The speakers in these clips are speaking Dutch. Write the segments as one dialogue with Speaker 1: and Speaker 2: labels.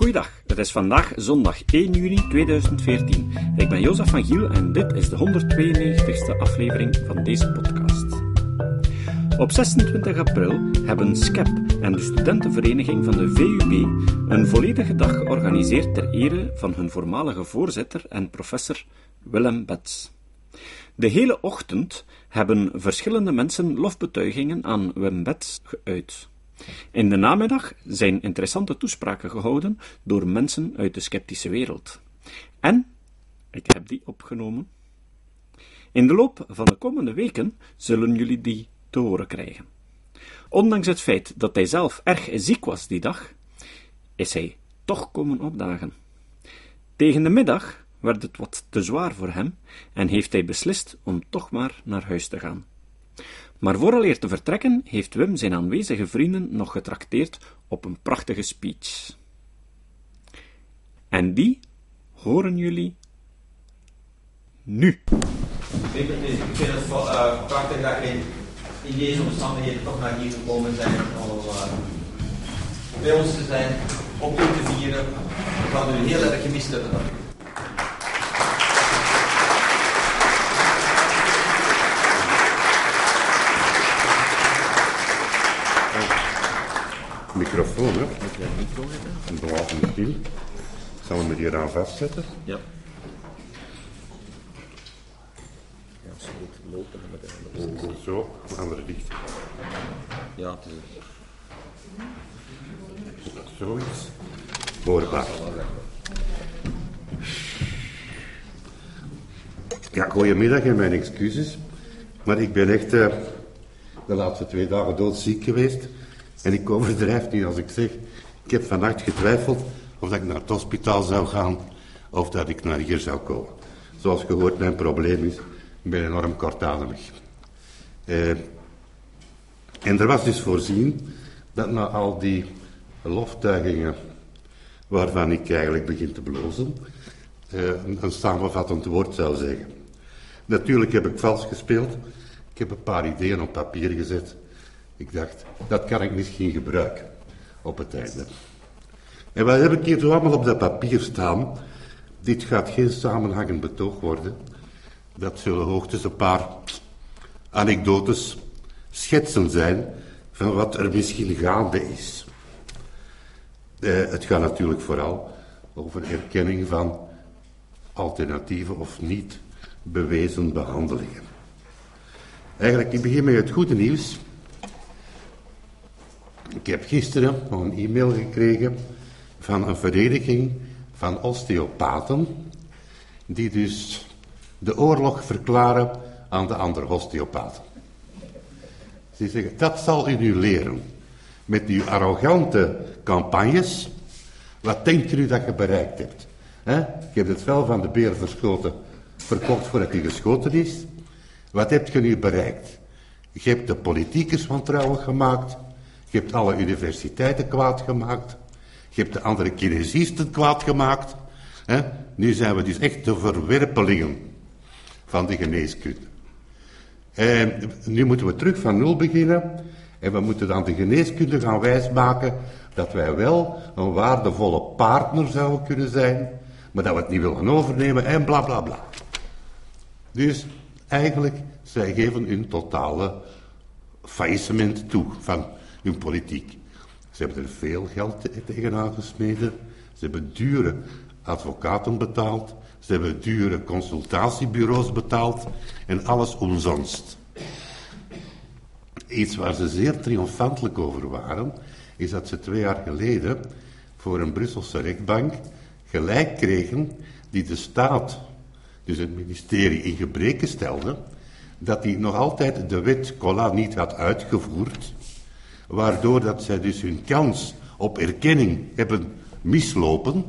Speaker 1: Goeiedag, het is vandaag zondag 1 juni 2014. Ik ben Jozef van Giel en dit is de 192e aflevering van deze podcast. Op 26 april hebben SCEP en de studentenvereniging van de VUB een volledige dag georganiseerd ter ere van hun voormalige voorzitter en professor Willem Bets. De hele ochtend hebben verschillende mensen lofbetuigingen aan Wim Bets geuit. In de namiddag zijn interessante toespraken gehouden door mensen uit de sceptische wereld. En ik heb die opgenomen. In de loop van de komende weken zullen jullie die te horen krijgen. Ondanks het feit dat hij zelf erg ziek was die dag, is hij toch komen opdagen. Tegen de middag werd het wat te zwaar voor hem en heeft hij beslist om toch maar naar huis te gaan. Maar vooraleer te vertrekken heeft Wim zijn aanwezige vrienden nog getrakteerd op een prachtige speech. En die horen jullie nu.
Speaker 2: Ik vind het uh, prachtig dat je in deze omstandigheden toch naar hier gekomen zijn om uh, bij ons te zijn, op te vieren. We gaan u heel erg gemist hebben.
Speaker 3: Hè? Een blauwe stiel. Zal we me hier aan vastzetten?
Speaker 1: Ja.
Speaker 4: Ja, ze moet lopen met de
Speaker 3: Oh, Zo, andere dicht.
Speaker 4: Ja, het is
Speaker 3: Zoiets. Hoorbaar. Ja, goedemiddag en mijn excuses. Maar ik ben echt eh, de laatste twee dagen doodziek geweest. En ik overdrijf niet als ik zeg, ik heb vannacht getwijfeld of dat ik naar het hospitaal zou gaan of dat ik naar hier zou komen. Zoals gehoord, mijn probleem is, ik ben enorm kortademig. Eh, en er was dus voorzien dat na al die loftuigingen, waarvan ik eigenlijk begin te blozen, eh, een, een samenvattend woord zou zeggen. Natuurlijk heb ik vals gespeeld. Ik heb een paar ideeën op papier gezet. Ik dacht, dat kan ik misschien gebruiken op het einde. En wat heb ik hier zo allemaal op dat papier staan? Dit gaat geen samenhangend betoog worden. Dat zullen hoogstens een paar anekdotes, schetsen zijn van wat er misschien gaande is. Eh, het gaat natuurlijk vooral over erkenning van alternatieve of niet bewezen behandelingen. Eigenlijk, ik begin met het goede nieuws. Ik heb gisteren nog een e-mail gekregen van een vereniging van osteopaten, die dus de oorlog verklaren aan de andere osteopaten. Ze zeggen, dat zal u nu leren. Met uw arrogante campagnes, wat denkt u dat je bereikt hebt? He? Je hebt het vel van de beer verschoten, verkocht voordat hij geschoten is. Wat heb je nu bereikt? Je hebt de politiekers wantrouwig gemaakt. Je hebt alle universiteiten kwaad gemaakt. Je hebt de andere kinesisten kwaad gemaakt. Nu zijn we dus echt de verwerpelingen van de geneeskunde. En nu moeten we terug van nul beginnen. En we moeten dan de geneeskunde gaan wijsmaken dat wij wel een waardevolle partner zouden kunnen zijn, maar dat we het niet willen overnemen en bla bla bla. Dus eigenlijk, zij geven hun totale faillissement toe van hun politiek. Ze hebben er veel geld te- tegenaan gesmeden. Ze hebben dure advocaten betaald. Ze hebben dure consultatiebureaus betaald. En alles omzonst. Iets waar ze zeer triomfantelijk over waren, is dat ze twee jaar geleden voor een Brusselse rechtbank gelijk kregen die de staat, dus het ministerie, in gebreken stelde, dat hij nog altijd de wet Cola niet had uitgevoerd, waardoor dat zij dus hun kans op erkenning hebben mislopen.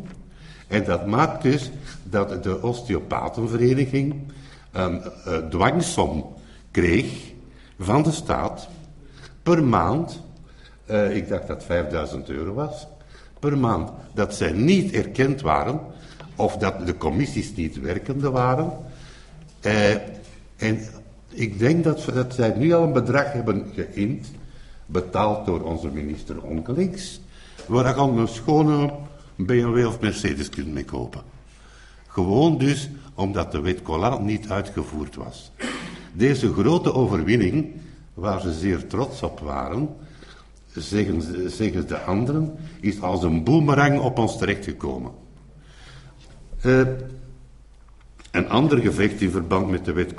Speaker 3: En dat maakt dus dat de osteopatenvereniging een eh, dwangsom kreeg van de staat per maand, eh, ik dacht dat 5000 euro was, per maand dat zij niet erkend waren of dat de commissies niet werkende waren. Eh, en ik denk dat, dat zij nu al een bedrag hebben geïnd, betaald door onze minister Onkelings, waar al een schone BMW of Mercedes kunt mee kopen. Gewoon dus omdat de wet niet uitgevoerd was. Deze grote overwinning, waar ze zeer trots op waren, zeggen, ze- zeggen de anderen, is als een boemerang op ons terechtgekomen. Eh, een ander gevecht in verband met de wet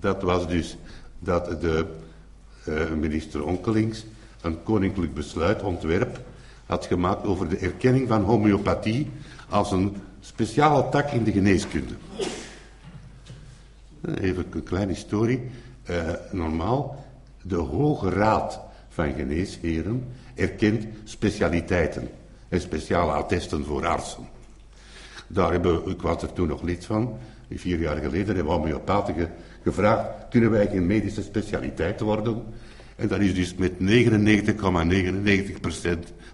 Speaker 3: dat was dus dat de minister Onkelings een koninklijk besluitontwerp had gemaakt over de erkenning van homeopathie als een speciale tak in de geneeskunde. Eh, Even een kleine historie. Eh, normaal, de Hoge Raad van Geneesheren erkent specialiteiten en speciale attesten voor artsen. Daar hebben, ik was er toen nog lid van, vier jaar geleden hebben we homeopaten ge- gevraagd, kunnen wij geen medische specialiteit worden? En dat is dus met 99,99%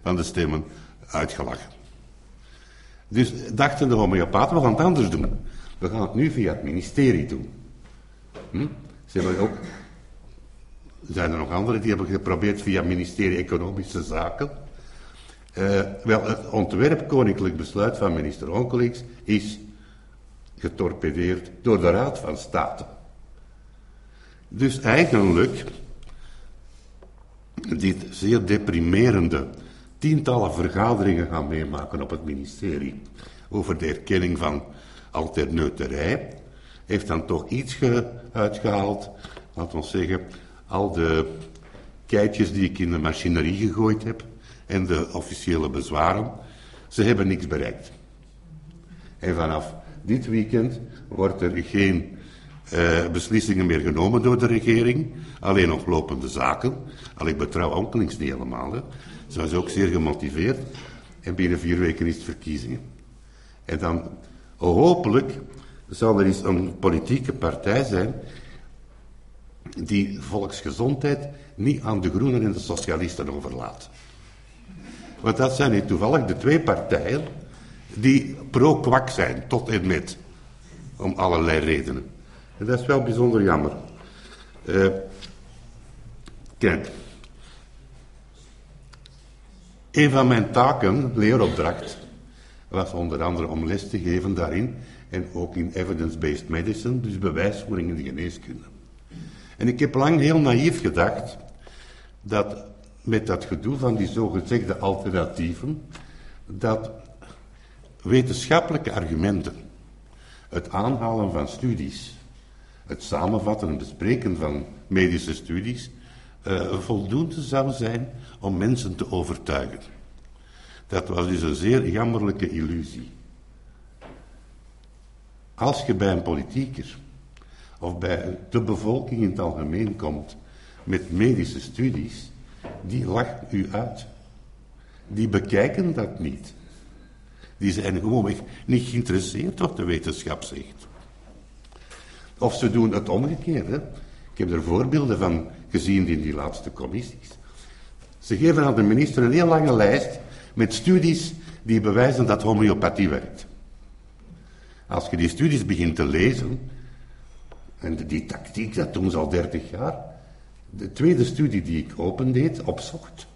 Speaker 3: van de stemmen uitgelachen. Dus dachten de homeopaten, we gaan het anders doen. We gaan het nu via het ministerie doen. Hm? Ze ook, zijn er nog anderen die hebben geprobeerd via het ministerie Economische Zaken. Eh, wel, het ontwerp koninklijk besluit van minister Onkelings is getorpedeerd door de Raad van State. Dus eigenlijk dit zeer deprimerende tientallen vergaderingen gaan meemaken op het ministerie over de erkenning van alterneuterij, heeft dan toch iets ge- uitgehaald, laten we zeggen, al de keitjes die ik in de machinerie gegooid heb en de officiële bezwaren, ze hebben niks bereikt. En vanaf dit weekend wordt er geen beslissingen meer genomen door de regering, alleen nog lopende zaken. Al ik betrouw Onkelings niet helemaal. Ze was ook zeer gemotiveerd en binnen vier weken is het verkiezingen. En dan hopelijk zal er eens een politieke partij zijn die volksgezondheid niet aan de groenen en de socialisten overlaat. Want dat zijn nu toevallig de twee partijen die pro-kwak zijn, tot en met. Om allerlei redenen. En dat is wel bijzonder jammer. Eh, kijk. Een van mijn taken, leeropdracht, was onder andere om les te geven daarin. En ook in evidence-based medicine, dus bewijsvoering in de geneeskunde. En ik heb lang heel naïef gedacht dat met dat gedoe van die zogezegde alternatieven, dat wetenschappelijke argumenten, het aanhalen van studies, het samenvatten en bespreken van medische studies, eh, voldoende zou zijn om mensen te overtuigen. Dat was dus een zeer jammerlijke illusie. Als je bij een politieker of bij de bevolking in het algemeen komt met medische studies, die lacht u uit. Die bekijken dat niet. Die zijn gewoonweg niet geïnteresseerd wat de wetenschap zegt. Of ze doen het omgekeerde. Ik heb er voorbeelden van gezien in die laatste commissies. Ze geven aan de minister een heel lange lijst met studies die bewijzen dat homeopathie werkt. Als je die studies begint te lezen, en die tactiek, dat doen ze al dertig jaar. De tweede studie die ik opendeed, opzocht.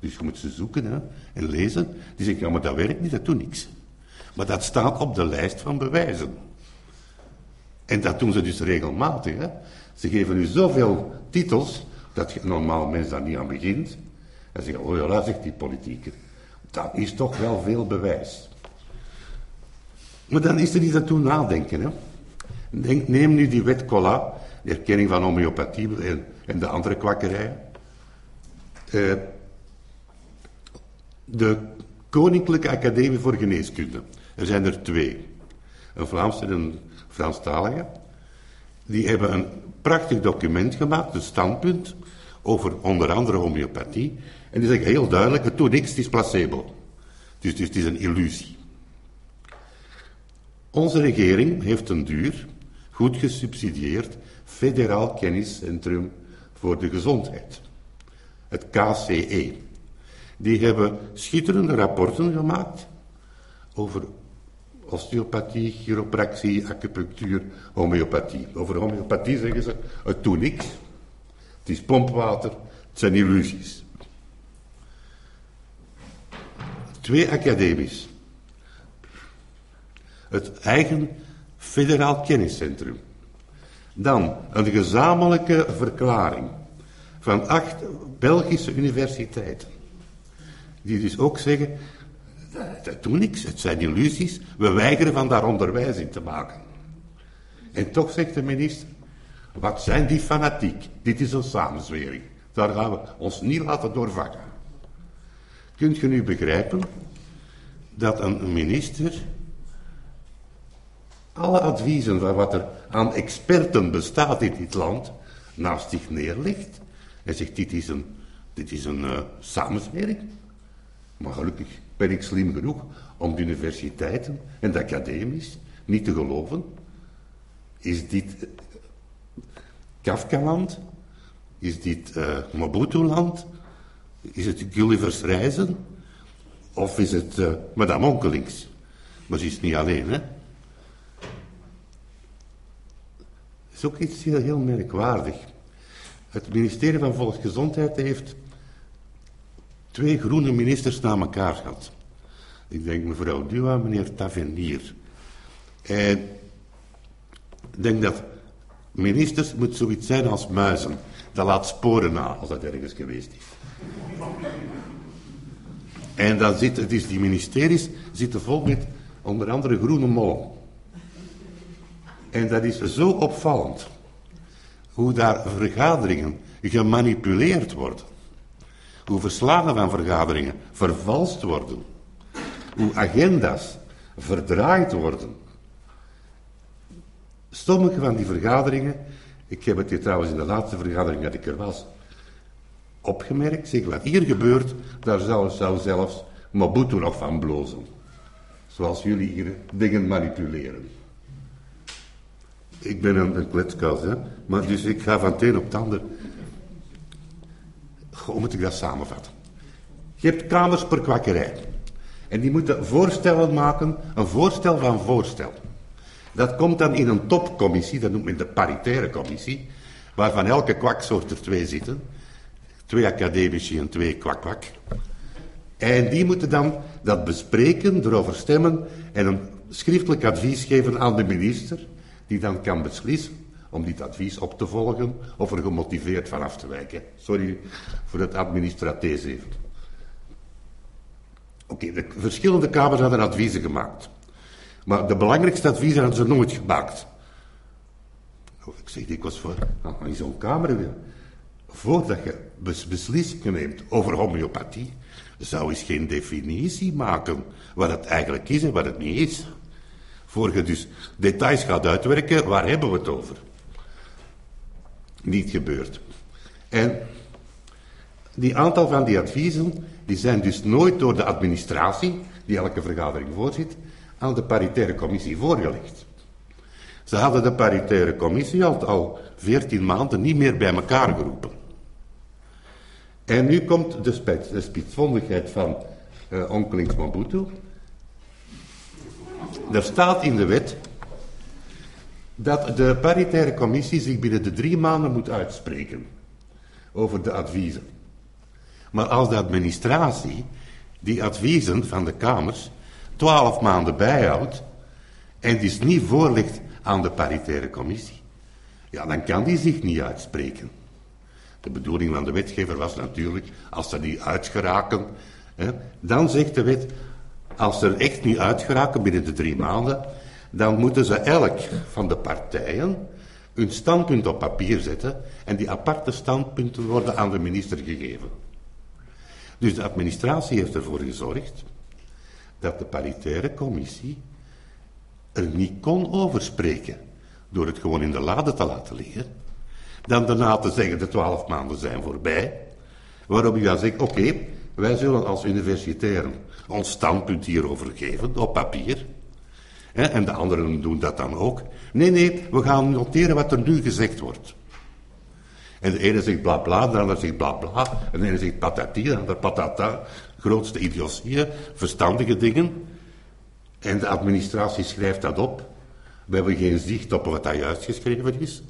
Speaker 3: Dus je moet ze zoeken hè, en lezen. Die zegt, ja, maar dat werkt niet, dat doet niks. Maar dat staat op de lijst van bewijzen. En dat doen ze dus regelmatig. Hè. Ze geven u zoveel titels, dat je normaal mens daar niet aan begint. En zeggen, oh ja, zegt die politieker. Dat is toch wel veel bewijs. Maar dan is er niet aan toe nadenken. Hè. Denk, neem nu die wet Collat, de erkenning van homeopathie en, en de andere kwakkerijen. Eh, de Koninklijke Academie voor Geneeskunde. Er zijn er twee. Een Vlaamse en een Franstalige. Die hebben een prachtig document gemaakt, een standpunt, over onder andere homeopathie. En die zeggen heel duidelijk, het doet niks, het is placebo. Dus, dus het is een illusie. Onze regering heeft een duur, goed gesubsidieerd, federaal kenniscentrum voor de gezondheid. Het KCE. Die hebben schitterende rapporten gemaakt over osteopathie, chiropractie, acupunctuur, homeopathie. Over homeopathie zeggen ze, het doet niks. Het is pompwater, het zijn illusies. Twee academisch. Het eigen federaal kenniscentrum. Dan een gezamenlijke verklaring van acht Belgische universiteiten. Die dus ook zeggen, dat doet niks, het zijn illusies, we weigeren van daar onderwijs in te maken. En toch zegt de minister, wat zijn die fanatiek? Dit is een samenzwering. Daar gaan we ons niet laten doorvakken. Kunt je nu begrijpen dat een minister alle adviezen van wat er aan experten bestaat in dit land naast zich neerlegt en zegt dit is een, dit is een uh, samenzwering. Maar gelukkig ben ik slim genoeg om de universiteiten en de academies niet te geloven. Is dit uh, Kafkaland? Is dit uh, Mobutu-land? Is het Gulliver's Reizen? Of is het uh, Madame Onkelings? Maar ze is niet alleen, hè? Het is ook iets heel, heel merkwaardig. Het ministerie van Volksgezondheid heeft twee groene ministers na elkaar gehad. Ik denk mevrouw Dua, meneer Tavernier. En ik denk dat ministers moet zoiets zijn als muizen. Dat laat sporen na, als dat ergens geweest is. En dan zit, het is die ministeries zitten vol met onder andere groene mollen. En dat is zo opvallend. Hoe daar vergaderingen gemanipuleerd worden. Hoe verslagen van vergaderingen vervalst worden. Hoe agenda's verdraaid worden. Sommige van die vergaderingen, ik heb het hier trouwens in de laatste vergadering dat ik er was, opgemerkt. Zeg, wat hier gebeurt, daar zou, zelfs Mobutu nog van blozen. Zoals jullie hier dingen manipuleren. Ik ben een, een hè. Maar dus ik ga van het een op het ander. Hoe moet ik dat samenvatten? Je hebt kamers per kwakkerij. En die moeten voorstellen maken, een voorstel van voorstel. Dat komt dan in een topcommissie, dat noemt men de paritaire commissie, waarvan elke kwaksoort er twee zitten. Twee academici en twee kwak-kwak. En die moeten dan dat bespreken, erover stemmen en een schriftelijk advies geven aan de minister, die dan kan beslissen om dit advies op te volgen of er gemotiveerd van af te wijken. Sorry voor het administratees even. Oké, de verschillende kamers hadden adviezen gemaakt. Maar de belangrijkste adviezen hadden ze nooit gemaakt. Ik zeg was voor, in zo'n kamer weer. Voordat je beslissingen neemt over homeopathie, zou eens geen definitie maken wat het eigenlijk is en wat het niet is. Voor je dus details gaat uitwerken, waar hebben we het over? Niet gebeurd. En die aantal van die adviezen, die zijn dus nooit door de administratie, die elke vergadering voorzit, aan de paritaire commissie voorgelegd. Ze hadden de paritaire commissie al, al 14 maanden niet meer bij elkaar geroepen. En nu komt de, spits, de spitsvondigheid van uh, onkelings Mobutu. Er staat in de wet dat de paritaire commissie zich binnen de drie maanden moet uitspreken over de adviezen. Maar als de administratie die adviezen van de kamers twaalf maanden bijhoudt en die niet voorlegt aan de paritaire commissie, ja, dan kan die zich niet uitspreken. De bedoeling van de wetgever was natuurlijk, als ze niet uitgeraken, hè, dan zegt de wet, als ze er echt niet uitgeraken binnen de drie maanden, dan moeten ze elk van de partijen hun standpunt op papier zetten en die aparte standpunten worden aan de minister gegeven. Dus de administratie heeft ervoor gezorgd dat de paritaire commissie er niet kon over spreken door het gewoon in de lade te laten liggen. Dan daarna te zeggen de twaalf maanden zijn voorbij. Waarop je dan zegt, oké, wij zullen als universitairen ons standpunt hierover geven, op papier. En de anderen doen dat dan ook. Nee, nee, we gaan noteren wat er nu gezegd wordt. En de ene zegt bla bla, de ander zegt bla bla. En de ene zegt patati, de ander patata. Grootste idiotieën, verstandige dingen. En de administratie schrijft dat op. We hebben geen zicht op wat daar juist geschreven is.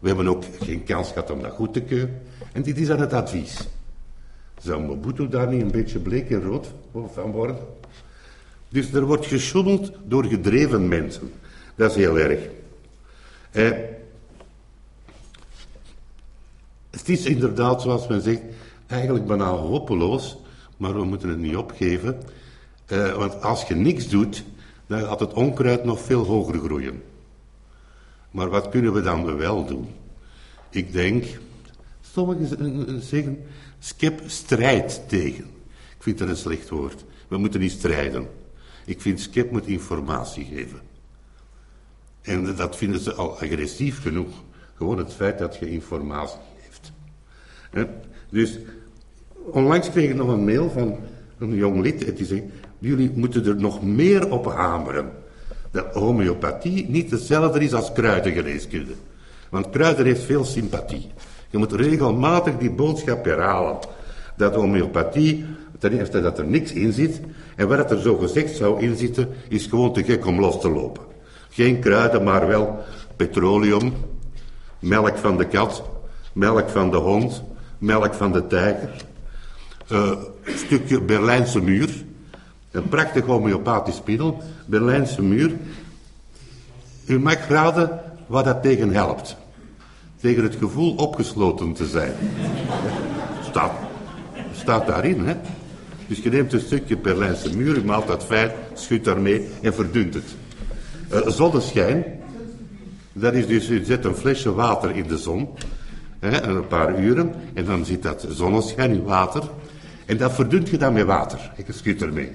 Speaker 3: We hebben ook geen kans gehad om dat goed te keuren. En dit is dan het advies. Zou Mobutu daar niet een beetje bleek en rood van worden? Dus er wordt gesjoemeld door gedreven mensen. Dat is heel erg. Eh, het is inderdaad, zoals men zegt, eigenlijk bijna hopeloos, maar we moeten het niet opgeven. Eh, want als je niks doet, dan gaat het onkruid nog veel hoger groeien. Maar wat kunnen we dan wel doen? Ik denk, sommigen zeggen, skip strijd tegen. Ik vind dat een slecht woord. We moeten niet strijden. Ik vind skip moet informatie geven. En dat vinden ze al agressief genoeg. Gewoon het feit dat je informatie geeft. Dus onlangs kreeg ik nog een mail van een jong lid en die zegt, jullie moeten er nog meer op hameren. Dat homeopathie niet hetzelfde is als kruidengeneeskunde. Want kruiden heeft veel sympathie. Je moet regelmatig die boodschap herhalen. Dat homeopathie, ten eerste dat er niks in zit. En wat er zo gezegd zou inzitten, is gewoon te gek om los te lopen. Geen kruiden, maar wel petroleum, melk van de kat, melk van de hond, melk van de tijger. Een stukje Berlijnse muur. Een prachtig homeopathisch middel. Berlijnse muur. U mag raden wat dat tegen helpt. Tegen het gevoel opgesloten te zijn. Staat, staat daarin, hè. Dus je neemt een stukje Berlijnse muur, maalt dat fijn, schudt daarmee en verdunt het. Uh, zonneschijn, dat is dus, je zet een flesje water in de zon, hè, een paar uren, en dan zit dat zonneschijn in water, en dat verdunt je dan met water. Je schudt ermee.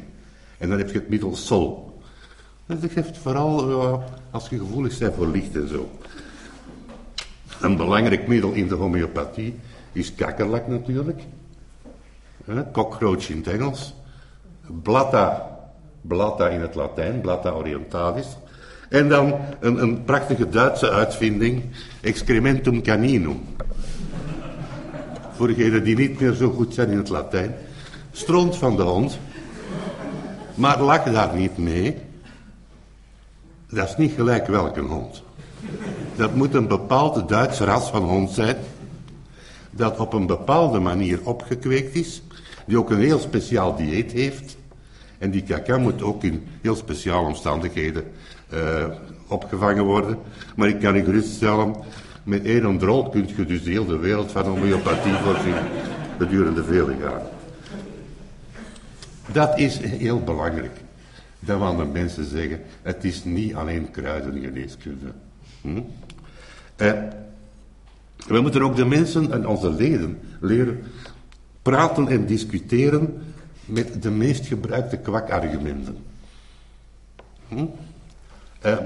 Speaker 3: En dan heb je het middel sol. Dat geeft vooral als je gevoelig bent voor licht en zo. Een belangrijk middel in de homeopathie is kakkerlak natuurlijk. Cockroach in het Engels. Blatta, blatta in het Latijn, blatta orientalis. En dan een, een prachtige Duitse uitvinding, excrementum caninum. Voor degenen die niet meer zo goed zijn in het Latijn. Stront van de hond. Maar lach daar niet mee. Dat is niet gelijk welke hond. Dat moet een bepaald Duits ras van hond zijn. Dat op een bepaalde manier opgekweekt is. Die ook een heel speciaal dieet heeft. En die kaka moet ook in heel speciale omstandigheden uh, opgevangen worden. Maar ik kan je geruststellen, met één drol kun je dus de hele wereld van homeopathie voorzien gedurende vele jaren. Dat is heel belangrijk. Dat we de mensen zeggen, het is niet alleen kruidengeneeskunde. Hm? Eh, we moeten ook de mensen en onze leden leren praten en discussiëren met de meest gebruikte kwakargumenten. Hm? Eh,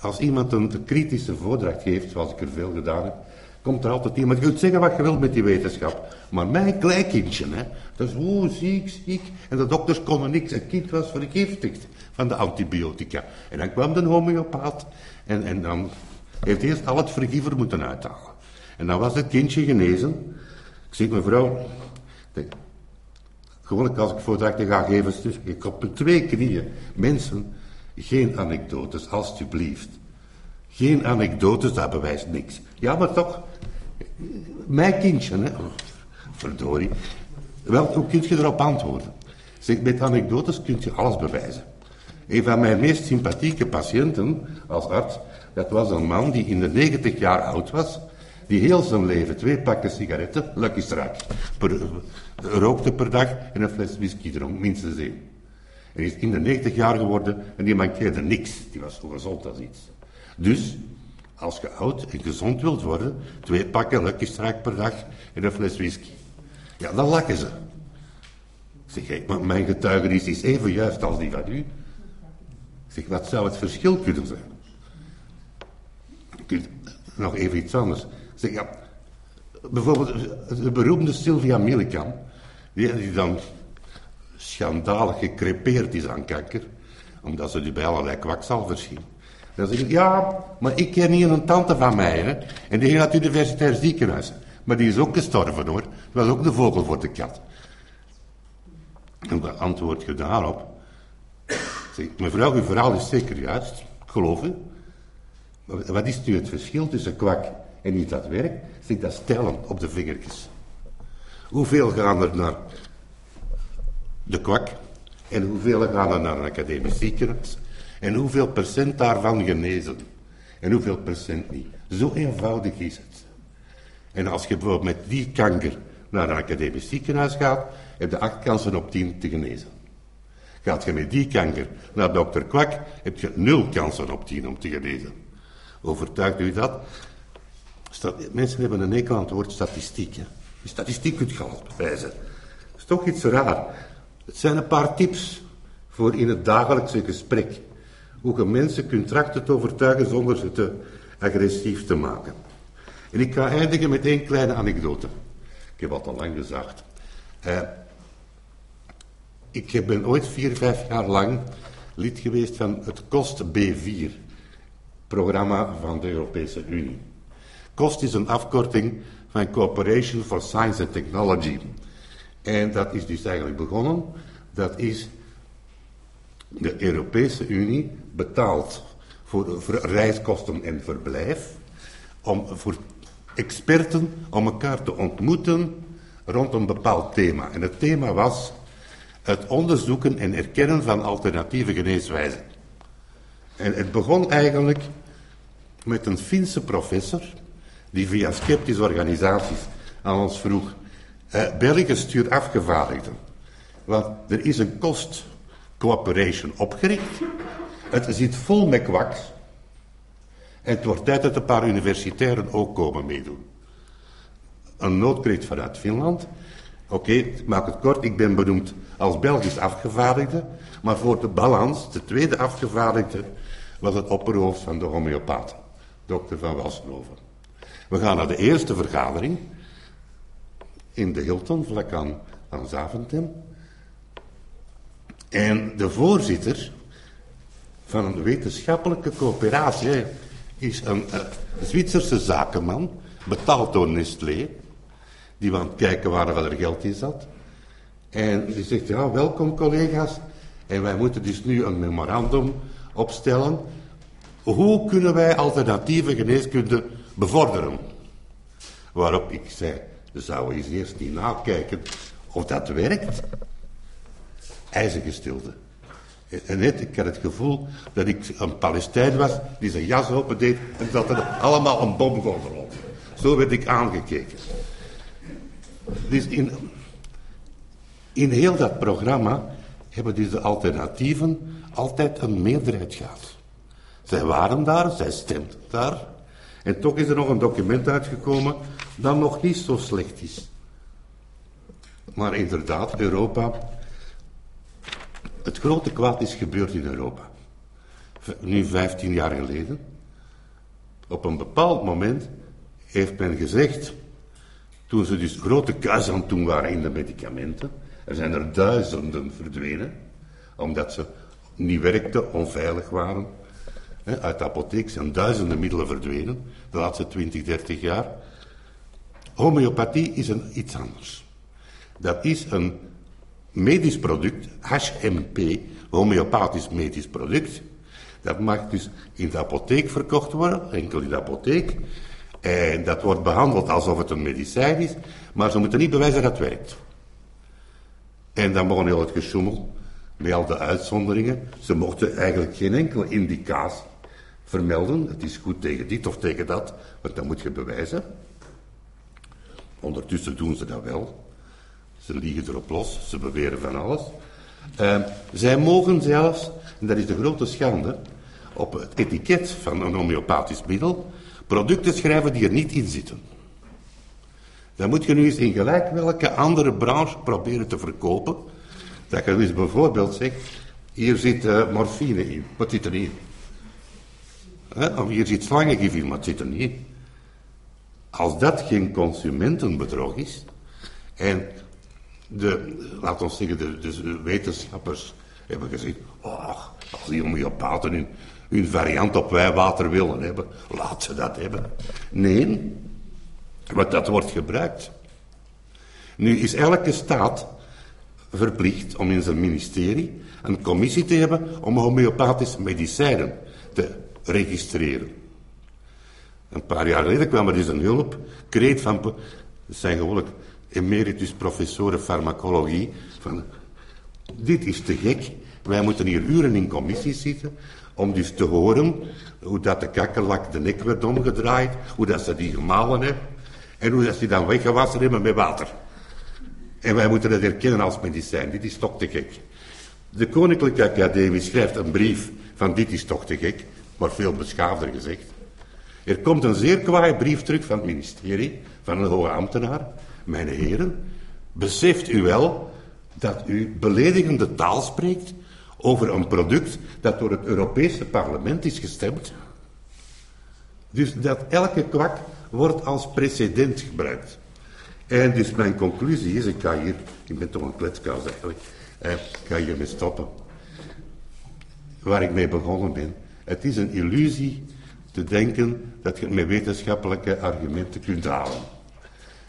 Speaker 3: als iemand een kritische voordracht geeft, zoals ik er veel gedaan heb, komt er altijd iemand. Je kunt zeggen wat je wilt met die wetenschap. Maar mijn kleinkindje, hè, dat is oh, ziek, ziek. En de dokters konden niks. Het kind was vergiftigd van de antibiotica. En dan kwam de homeopaat en, en dan heeft eerst al het vergiever moeten uithalen. En dan was het kindje genezen. Ik zeg mevrouw, gewoon als ik voordrachten ga geven, dus ik op twee knieën. Mensen, geen anekdotes, alstublieft. Geen anekdotes, dat bewijst niks. Ja, maar toch, mijn kindje, hè. verdorie. Wel, hoe kun je erop antwoorden? Zeg, met anekdotes kun je alles bewijzen. Een van mijn meest sympathieke patiënten als arts, dat was een man die in de 90 jaar oud was, die heel zijn leven twee pakken sigaretten, Lucky Strike, per, rookte per dag en een fles whisky dronk, minstens één. Hij is in de 90 jaar geworden en die mankeerde niks. Die was zo gezond als iets. Dus, als je oud en gezond wilt worden, twee pakken Lucky Strike per dag en een fles whisky. Ja, dan lachen ze. Zeg, ik, maar mijn getuigenis is even juist als die van u. Zeg, wat zou het verschil kunnen zijn? Nog even iets anders. Zeg, ja, bijvoorbeeld de beroemde Sylvia Millikan, die, die dan schandalig gekrepeerd is aan kanker, omdat ze die bij allerlei kwakzalvers ging. Dan zeg ik, ja, maar ik ken niet een tante van mij, hè, en die ging naar het universitair ziekenhuis. Maar die is ook gestorven hoor. Dat was ook de vogel voor de kat. En wat antwoord je daarop? Zeg, mevrouw, uw verhaal is zeker juist. Ik geloof u. Wat is nu het verschil tussen kwak en iets dat werkt? Zeg, dat stellen op de vingertjes. Hoeveel gaan er naar de kwak? En hoeveel gaan er naar een academisch ziekenhuis? En hoeveel procent daarvan genezen? En hoeveel procent niet? Zo eenvoudig is het. En als je bijvoorbeeld met die kanker naar een academisch ziekenhuis gaat, heb je acht kansen op tien te genezen. Gaat je met die kanker naar dokter Kwak, heb je nul kansen op tien om te genezen. Overtuigt u dat? mensen hebben een enkel aan het woord statistiek. Hè? Die statistiek kunt je alles bewijzen. Dat is toch iets raar. Het zijn een paar tips voor in het dagelijkse gesprek. Hoe je mensen kunt trachten te overtuigen zonder ze te agressief te maken. En ik ga eindigen met één kleine anekdote. Ik heb al lang gezegd. Uh, ik ben ooit vier, vijf jaar lang lid geweest van het KOST B4, programma van de Europese Unie. KOST is een afkorting van Cooperation for Science and Technology. En dat is dus eigenlijk begonnen, dat is de Europese Unie betaalt voor, voor reiskosten en verblijf, om, voor experten om elkaar te ontmoeten rond een bepaald thema. En het thema was het onderzoeken en erkennen van alternatieve geneeswijzen. En het begon eigenlijk met een Finse professor, die via sceptische organisaties aan ons vroeg, eh, België stuurt afgevaardigden. Want er is een cost cooperation opgericht. Het zit vol met kwaks. En het wordt tijd dat een paar universitairen ook komen meedoen. Een noodkreet vanuit Finland. Oké, ik maak het kort. Ik ben benoemd als Belgisch afgevaardigde. Maar voor de balans, de tweede afgevaardigde, was het opperhoofd van de homeopaten. Dokter van Walsnoven. We gaan naar de eerste vergadering. In de Hilton, vlak aan, aan Zaventem. En de voorzitter van een wetenschappelijke coöperatie is een, een Zwitserse zakenman, betaald door Nestlé, die aan het kijken waar er geld in zat. En die zegt, ja, welkom collega's. En wij moeten dus nu een memorandum opstellen. Hoe kunnen wij alternatieve geneeskunde bevorderen? Waarop ik zei, we zouden eens eerst niet nakijken of dat werkt. IJzige stilte. En net, ik had het gevoel dat ik een Palestijn was die zijn jas open deed en dat er allemaal een bom rond. Zo werd ik aangekeken. Dus in, in heel dat programma hebben dus de alternatieven altijd een meerderheid gehad. Zij waren daar, zij stemden daar. En toch is er nog een document uitgekomen dat nog niet zo slecht is. Maar inderdaad, Europa het grote kwaad is gebeurd in Europa. Nu 15 jaar geleden. Op een bepaald moment heeft men gezegd, toen ze dus grote kuis aan doen waren in de medicamenten, er zijn er duizenden verdwenen, omdat ze niet werkten, onveilig waren. Uit de apotheek zijn duizenden middelen verdwenen, de laatste 20, 30 jaar. Homeopathie is een, iets anders. Dat is een medisch product, HMP, homeopathisch medisch product. Dat mag dus in de apotheek verkocht worden, enkel in de apotheek. En dat wordt behandeld alsof het een medicijn is, maar ze moeten niet bewijzen dat het werkt. En dan begon heel het gesjoemel met al de uitzonderingen. Ze mochten eigenlijk geen enkele indicatie vermelden. Het is goed tegen dit of tegen dat, want dat moet je bewijzen. Ondertussen doen ze dat wel. Ze liegen erop los, ze beweren van alles. Uh, zij mogen zelfs, en dat is de grote schande, op het etiket van een homeopathisch middel producten schrijven die er niet in zitten. Dan moet je nu eens in gelijk welke andere branche proberen te verkopen. Dat je dus bijvoorbeeld zegt, hier zit uh, morfine in. Wat zit er in? Of hier zit slangengif in, wat zit er niet? Als dat geen consumentenbedrog is, en de, laten we zeggen, de, de wetenschappers hebben gezegd, oh, als die homeopaten hun, hun variant op wijwater willen hebben, laat ze dat hebben. Nee, want dat wordt gebruikt. Nu is elke staat verplicht om in zijn ministerie een commissie te hebben om homeopathische medicijnen te registreren. Een paar jaar geleden kwam er dus een hulp, kreet van, het zijn gewoonlijk emeritus professor farmacologie, van dit is te gek. Wij moeten hier uren in commissies zitten om dus te horen hoe dat de kakkerlak de nek werd omgedraaid, hoe dat ze die gemalen hebben en hoe dat ze die dan weggewassen hebben met water. En wij moeten dat herkennen als medicijn. Dit is toch te gek. De Koninklijke Academie schrijft een brief van dit is toch te gek, maar veel beschaafder gezegd. Er komt een zeer kwaai brief terug van het ministerie, van een hoge ambtenaar. Mijn heren, beseft u wel dat u beledigende taal spreekt over een product dat door het Europese parlement is gestemd? Dus dat elke kwak wordt als precedent gebruikt. En dus mijn conclusie is, ik ga hier, ik ben toch een kletskous eigenlijk, eh, ik ga hiermee stoppen. Waar ik mee begonnen ben. Het is een illusie te denken dat je het met wetenschappelijke argumenten kunt halen.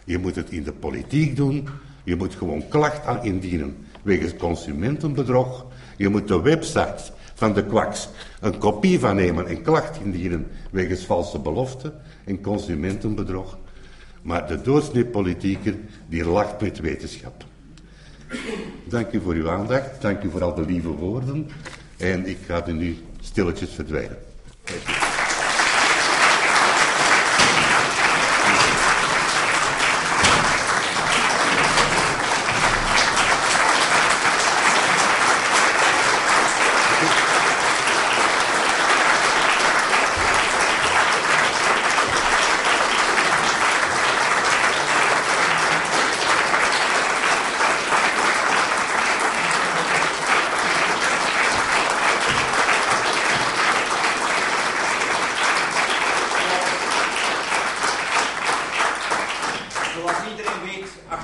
Speaker 3: Je moet het in de politiek doen, je moet gewoon klacht aan indienen wegens consumentenbedrog. Je moet de website van de kwaks een kopie van nemen en klacht indienen wegens valse beloften en consumentenbedrog. Maar de doorsneepolitieker die lacht met wetenschap. Dank u voor uw aandacht, dank u voor al de lieve woorden. En ik ga er nu stilletjes verdwijnen.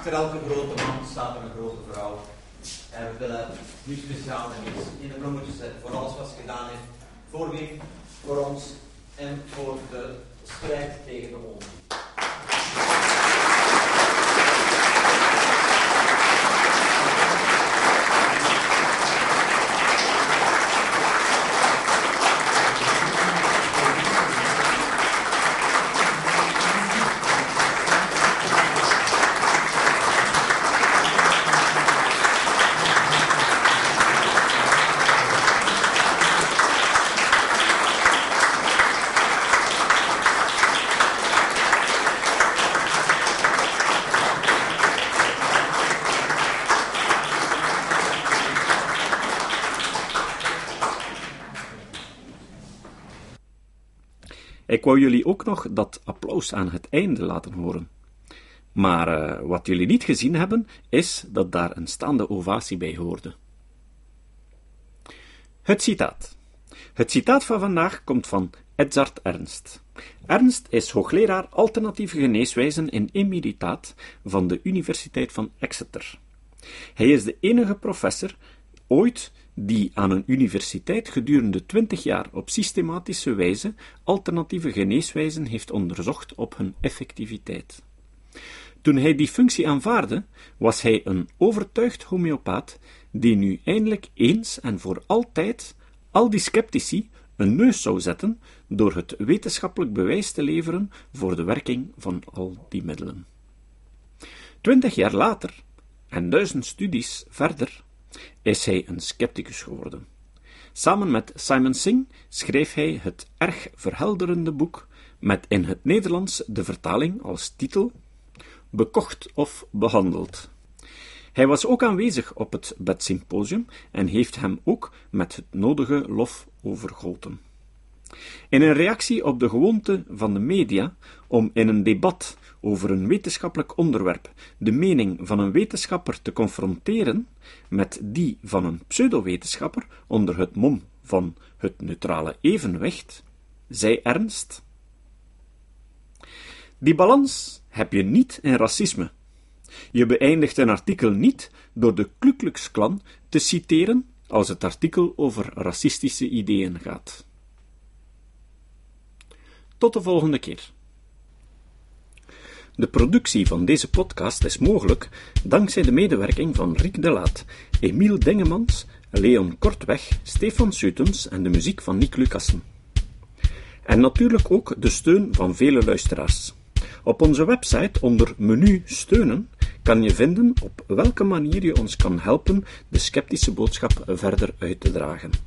Speaker 2: Achter elke grote man staat een grote vrouw. En we willen nu speciaal en iets in de bloemetjes zetten voor alles wat ze gedaan heeft. Voor wie? Voor ons en voor de strijd tegen de oorlog.
Speaker 1: Ik wou jullie ook nog dat applaus aan het einde laten horen. Maar eh, wat jullie niet gezien hebben, is dat daar een staande ovatie bij hoorde. Het citaat. Het citaat van vandaag komt van Edzard Ernst. Ernst is hoogleraar alternatieve geneeswijzen in emeritaat van de Universiteit van Exeter. Hij is de enige professor ooit die aan een universiteit gedurende twintig jaar op systematische wijze alternatieve geneeswijzen heeft onderzocht op hun effectiviteit. Toen hij die functie aanvaarde, was hij een overtuigd homeopaat die nu eindelijk eens en voor altijd al die sceptici een neus zou zetten door het wetenschappelijk bewijs te leveren voor de werking van al die middelen. Twintig jaar later, en duizend studies verder, is hij een scepticus geworden. Samen met Simon Singh schreef hij het erg verhelderende boek met in het Nederlands de vertaling als titel Bekocht of behandeld. Hij was ook aanwezig op het bedsymposium en heeft hem ook met het nodige lof overgoten. In een reactie op de gewoonte van de media om in een debat over een wetenschappelijk onderwerp de mening van een wetenschapper te confronteren met die van een pseudowetenschapper onder het mom van het neutrale evenwicht, zei Ernst: Die balans heb je niet in racisme. Je beëindigt een artikel niet door de Ku Klux Klan te citeren als het artikel over racistische ideeën gaat. Tot de volgende keer. De productie van deze podcast is mogelijk dankzij de medewerking van Riek de Laat, Emiel Dengemans, Leon Kortweg, Stefan Sutens en de muziek van Nick Lucassen. En natuurlijk ook de steun van vele luisteraars. Op onze website onder menu steunen kan je vinden op welke manier je ons kan helpen de sceptische boodschap verder uit te dragen.